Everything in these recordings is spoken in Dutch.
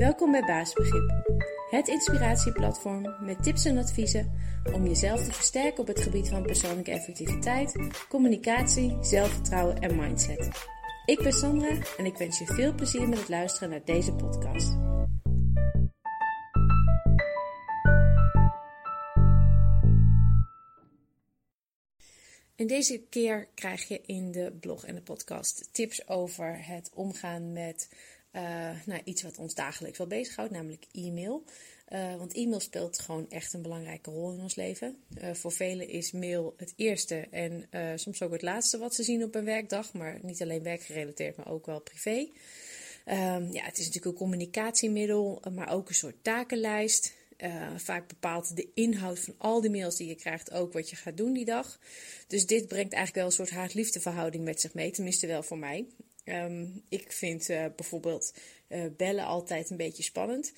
Welkom bij Baasbegrip, het inspiratieplatform met tips en adviezen om jezelf te versterken op het gebied van persoonlijke effectiviteit, communicatie, zelfvertrouwen en mindset. Ik ben Sandra en ik wens je veel plezier met het luisteren naar deze podcast. En deze keer krijg je in de blog en de podcast tips over het omgaan met uh, nou, iets wat ons dagelijks wel bezighoudt, namelijk e-mail. Uh, want e-mail speelt gewoon echt een belangrijke rol in ons leven. Uh, voor velen is mail het eerste en soms ook het laatste wat ze zien op een werkdag. Maar niet alleen werkgerelateerd, maar ook wel privé. Um, ja, het is natuurlijk een communicatiemiddel, maar ook een soort takenlijst. Vaak bepaalt de inhoud van al die mails die je krijgt ook wat je gaat doen die dag. Dus dit brengt eigenlijk wel een soort haat-liefde verhouding met zich mee, tenminste wel voor mij. Um, ik vind uh, bijvoorbeeld uh, bellen altijd een beetje spannend.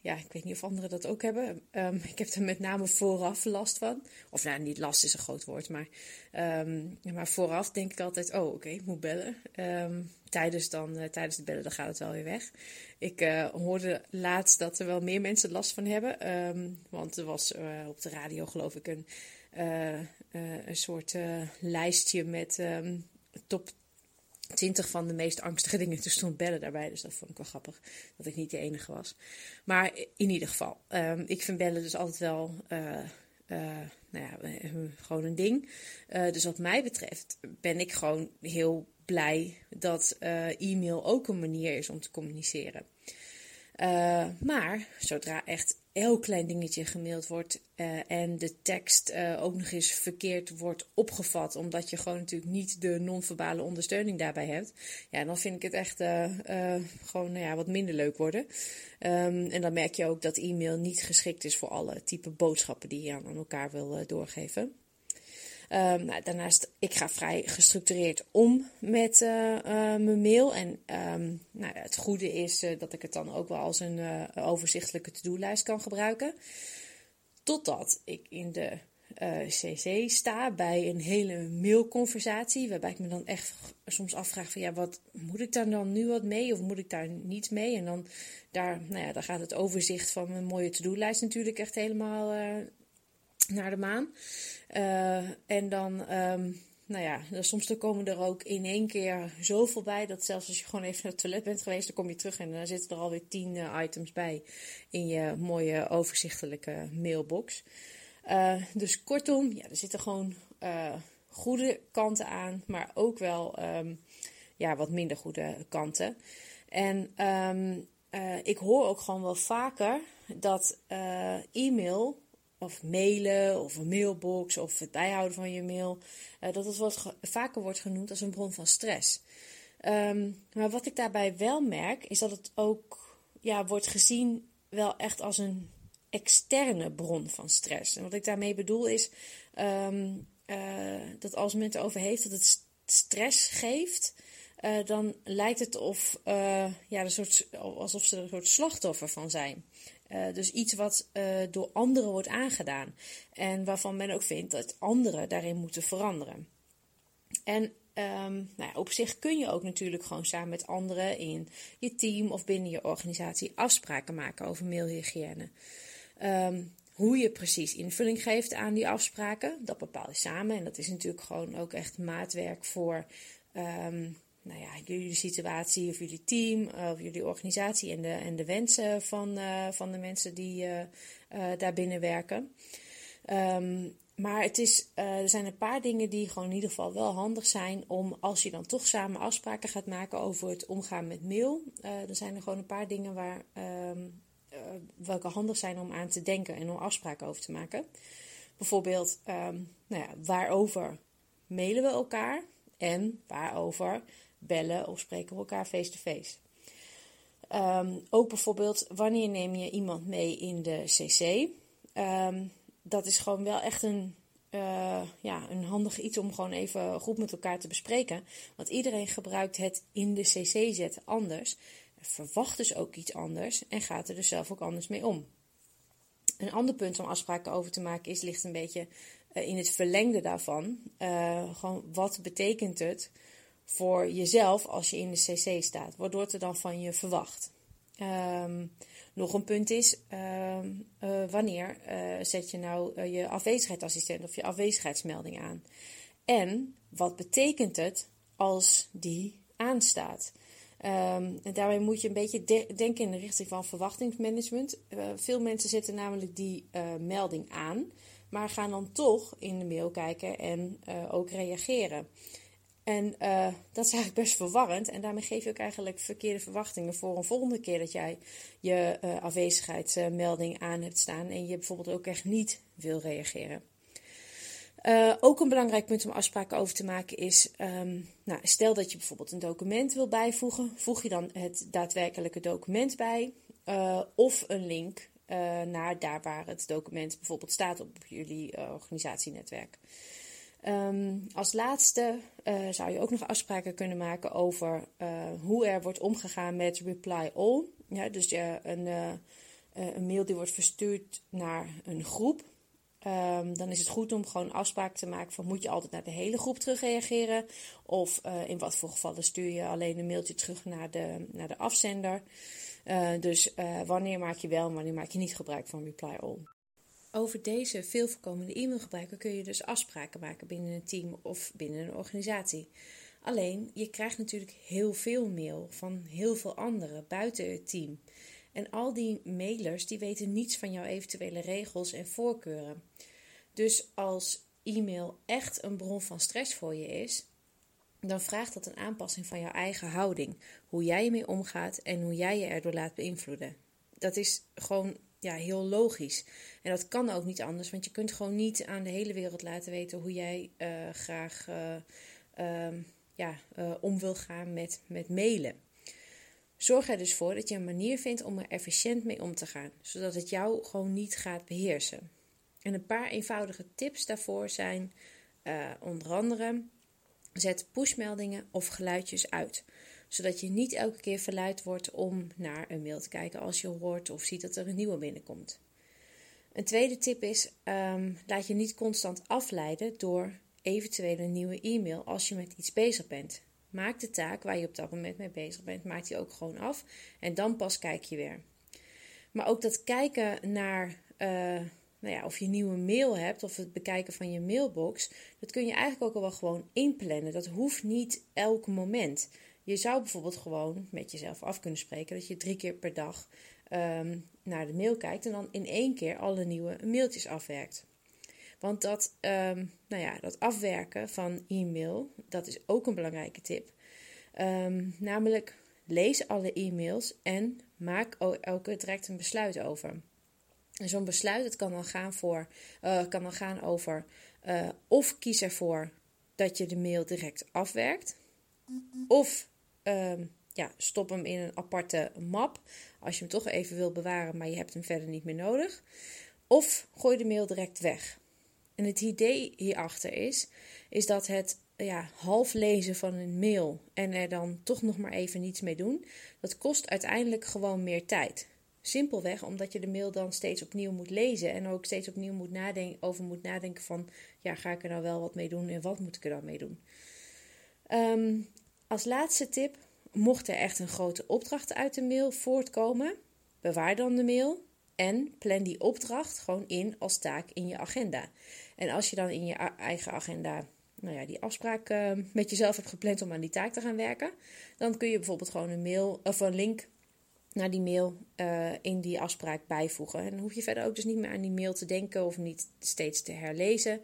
ja, ik weet niet of anderen dat ook hebben. Um, ik heb er met name vooraf last van. Of nou, niet last is een groot woord, maar, um, maar vooraf denk ik altijd: oh, oké, ik moet bellen. tijdens, dan, tijdens het bellen dan gaat het wel weer weg. Ik hoorde laatst dat er wel meer mensen last van hebben. Want er was op de radio, geloof ik, een, een soort lijstje met top 20 van de meest angstige dingen. Toen stond bellen daarbij, dus dat vond ik wel grappig. Dat ik niet de enige was. Maar in ieder geval, um, ik vind bellen dus altijd wel. nou ja, gewoon een ding. dus wat mij betreft ben ik gewoon heel blij dat e-mail ook een manier is om te communiceren. Maar zodra echt elk klein dingetje gemaild wordt uh, en de tekst ook nog eens verkeerd wordt opgevat, omdat je gewoon natuurlijk niet de non-verbale ondersteuning daarbij hebt, ja, dan vind ik het echt gewoon nou ja, wat minder leuk worden. Um, en dan merk je ook dat e-mail niet geschikt is voor alle type boodschappen die je aan elkaar wil doorgeven. Um, nou, daarnaast, ik ga vrij gestructureerd om met uh, uh, mijn mail. En um, nou, het goede is uh, dat ik het dan ook wel als een overzichtelijke to-do-lijst kan gebruiken. Totdat ik in de CC sta bij een hele mailconversatie. Waarbij ik me dan echt soms afvraag van ja, wat moet ik daar dan nu wat mee of moet ik daar niet mee? En dan daar, nou ja, daar gaat het overzicht van mijn mooie to-do-lijst natuurlijk echt helemaal naar de maan. Uh, en dan, um, nou ja, soms dan komen er ook in één keer zoveel bij dat zelfs als je gewoon even naar het toilet bent geweest, dan kom je terug en dan zitten er alweer tien uh, items bij in je mooie overzichtelijke mailbox. Uh, dus kortom, ja, er zitten gewoon goede kanten aan, maar ook wel um, ja, wat minder goede kanten. En um, ik hoor ook gewoon wel vaker dat e-mail of mailen of een mailbox of het bijhouden van je mail, uh, dat het wat vaker wordt genoemd als een bron van stress. Um, maar wat ik daarbij wel merk, is dat het ook ja, wordt gezien wel echt als een externe bron van stress. En wat ik daarmee bedoel is um, uh, dat als men het over heeft dat het stress geeft, uh, dan lijkt het of, ja, een soort, alsof ze er een soort slachtoffer van zijn. Uh, dus iets wat uh, door anderen wordt aangedaan. En waarvan men ook vindt dat anderen daarin moeten veranderen. En um, nou ja, op zich kun je ook natuurlijk gewoon samen met anderen in je team of binnen je organisatie afspraken maken over mailhygiëne. Um, hoe je precies invulling geeft aan die afspraken, dat bepaal je samen. En dat is natuurlijk gewoon ook echt maatwerk voor um, nou ja, jullie situatie of jullie team of jullie organisatie en de, en de wensen van, uh, van de mensen die uh, daar binnen werken. Um, maar het is, er zijn een paar dingen die gewoon in ieder geval wel handig zijn om als je dan toch samen afspraken gaat maken over het omgaan met mail. dan zijn er gewoon een paar dingen waar, um, welke handig zijn om aan te denken en om afspraken over te maken. Bijvoorbeeld, um, nou ja, waarover mailen we elkaar en waarover bellen of spreken we elkaar face-to-face. Um, ook bijvoorbeeld, wanneer neem je iemand mee in de CC? Um, dat is gewoon wel echt een, uh, ja, een handig iets om gewoon even goed met elkaar te bespreken. Want iedereen gebruikt het in de CC zetten anders. Verwacht dus ook iets anders en gaat er dus zelf ook anders mee om. Een ander punt om afspraken over te maken is, ligt een beetje in het verlengde daarvan. Uh, gewoon wat betekent het voor jezelf als je in de CC staat. Wat wordt er dan van je verwacht? Ehm, nog een punt is, ehm, eh, wanneer zet je nou je afwezigheidsassistent of je afwezigheidsmelding aan? En wat betekent het als die aanstaat? En daarmee moet je een beetje denken in de richting van verwachtingsmanagement. Veel mensen zetten namelijk die melding aan, maar gaan dan toch in de mail kijken en uh, ook reageren. En dat is eigenlijk best verwarrend. En daarmee geef je ook eigenlijk verkeerde verwachtingen voor een volgende keer dat jij je afwezigheidsmelding aan hebt staan en je bijvoorbeeld ook echt niet wil reageren. Uh, ook een belangrijk punt om afspraken over te maken is, um, nou, stel dat je bijvoorbeeld een document wil bijvoegen, voeg je dan het daadwerkelijke document bij uh, of een link uh, naar daar waar het document bijvoorbeeld staat op jullie organisatienetwerk. Um, als laatste zou je ook nog afspraken kunnen maken over hoe er wordt omgegaan met reply all. Ja, dus een, een mail die wordt verstuurd naar een groep Um, dan is het goed om gewoon afspraken te maken van moet je altijd naar de hele groep terugreageren of in wat voor gevallen stuur je alleen een mailtje terug naar de, naar de afzender. Uh, dus uh, wanneer maak je wel en wanneer maak je niet gebruik van reply all. Over deze veel voorkomende e-mailgebruiker kun je dus afspraken maken binnen een team of binnen een organisatie. Alleen, je krijgt natuurlijk heel veel mail van heel veel anderen buiten het team. En al die mailers die weten niets van jouw eventuele regels en voorkeuren. Dus als e-mail echt een bron van stress voor je is, dan vraagt dat een aanpassing van jouw eigen houding. Hoe jij ermee omgaat en hoe jij je erdoor laat beïnvloeden. Dat is gewoon ja, heel logisch. En dat kan ook niet anders, want je kunt gewoon niet aan de hele wereld laten weten hoe jij uh, graag uh, uh, ja, eh, om wil gaan met, met mailen. Zorg er dus voor dat je een manier vindt om er efficiënt mee om te gaan, zodat het jou gewoon niet gaat beheersen. En een paar eenvoudige tips daarvoor zijn onder andere: zet pushmeldingen of geluidjes uit, zodat je niet elke keer verleid wordt om naar een mail te kijken als je hoort of ziet dat er een nieuwe binnenkomt. Een tweede tip is: um, laat je niet constant afleiden door eventuele nieuwe e-mail als je met iets bezig bent. Maak de taak waar je op dat moment mee bezig bent, maak die ook gewoon af. En dan pas kijk je weer. Maar ook dat kijken naar uh, nou ja, of je nieuwe mail hebt of het bekijken van je mailbox, dat kun je eigenlijk ook al wel gewoon inplannen. Dat hoeft niet elk moment. Je zou bijvoorbeeld gewoon met jezelf af kunnen spreken dat je drie keer per dag um, naar de mail kijkt en dan in één keer alle nieuwe mailtjes afwerkt. Want dat, um, nou ja, dat afwerken van e-mail, dat is ook een belangrijke tip. Um, namelijk, lees alle e-mails en maak elke direct een besluit over. Zo'n besluit het kan dan gaan, voor, uh, kan dan gaan over uh, of kies ervoor dat je de mail direct afwerkt. Of um, ja, stop hem in een aparte map als je hem toch even wil bewaren, maar je hebt hem verder niet meer nodig. Of gooi de mail direct weg. En het idee hierachter is, is dat het ja, half lezen van een mail en er dan toch nog maar even niets mee doen, dat kost uiteindelijk gewoon meer tijd. Simpelweg omdat je de mail dan steeds opnieuw moet lezen en ook steeds opnieuw moet nadenken, over moet nadenken van, ja, ga ik er nou wel wat mee doen en wat moet ik er dan mee doen? Um, als laatste tip, mocht er echt een grote opdracht uit de mail voortkomen, bewaar dan de mail en plan die opdracht gewoon in als taak in je agenda. En als je dan in je eigen agenda nou ja, die afspraak uh, met jezelf hebt gepland om aan die taak te gaan werken, dan kun je bijvoorbeeld gewoon een mail of een link naar die mail uh, in die afspraak bijvoegen. En hoef je verder ook dus niet meer aan die mail te denken of niet steeds te herlezen.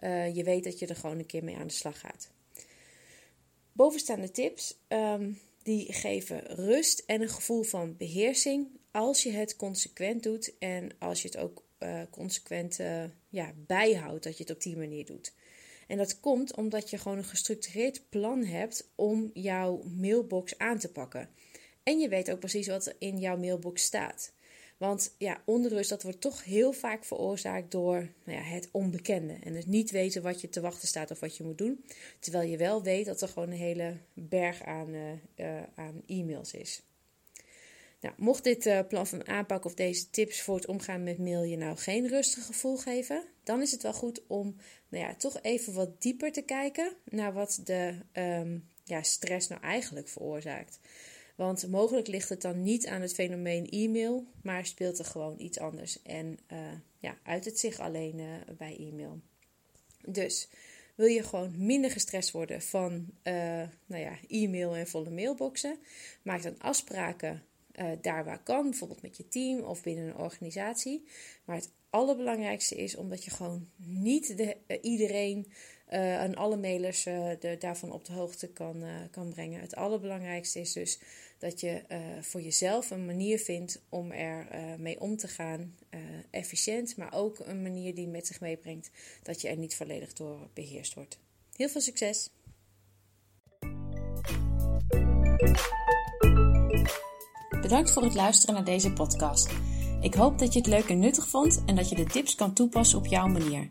Uh, je weet dat je er gewoon een keer mee aan de slag gaat. Bovenstaande tips um, die geven rust en een gevoel van beheersing als je het consequent doet en als je het ook uh, consequent ja, bijhoudt dat je het op die manier doet. En dat komt omdat je gewoon een gestructureerd plan hebt om jouw mailbox aan te pakken. En je weet ook precies wat er in jouw mailbox staat. Want ja, onrust dat wordt toch heel vaak veroorzaakt door nou ja, het onbekende. En het niet weten wat je te wachten staat of wat je moet doen. Terwijl je wel weet dat er gewoon een hele berg aan, uh, uh, aan e-mails is. Nou, mocht dit uh, plan van aanpak of deze tips voor het omgaan met mail je nou geen rustig gevoel geven, dan is het wel goed om nou ja, toch even wat dieper te kijken naar wat de um, ja, stress nou eigenlijk veroorzaakt. Want mogelijk ligt het dan niet aan het fenomeen e-mail, maar speelt er gewoon iets anders en uh, ja, uit het zich alleen uh, bij e-mail. Dus wil je gewoon minder gestrest worden van uh, nou ja, e-mail en volle mailboxen, maak dan afspraken daar waar kan, bijvoorbeeld met je team of binnen een organisatie. Maar het allerbelangrijkste is omdat je gewoon niet de, iedereen uh, aan alle mailers uh, de, daarvan op de hoogte kan, uh, kan brengen. Het allerbelangrijkste is dus dat je voor jezelf een manier vindt om er mee om te gaan. efficiënt, maar ook een manier die met zich meebrengt dat je er niet volledig door beheerst wordt. Heel veel succes! Bedankt voor het luisteren naar deze podcast. Ik hoop dat je het leuk en nuttig vond en dat je de tips kan toepassen op jouw manier.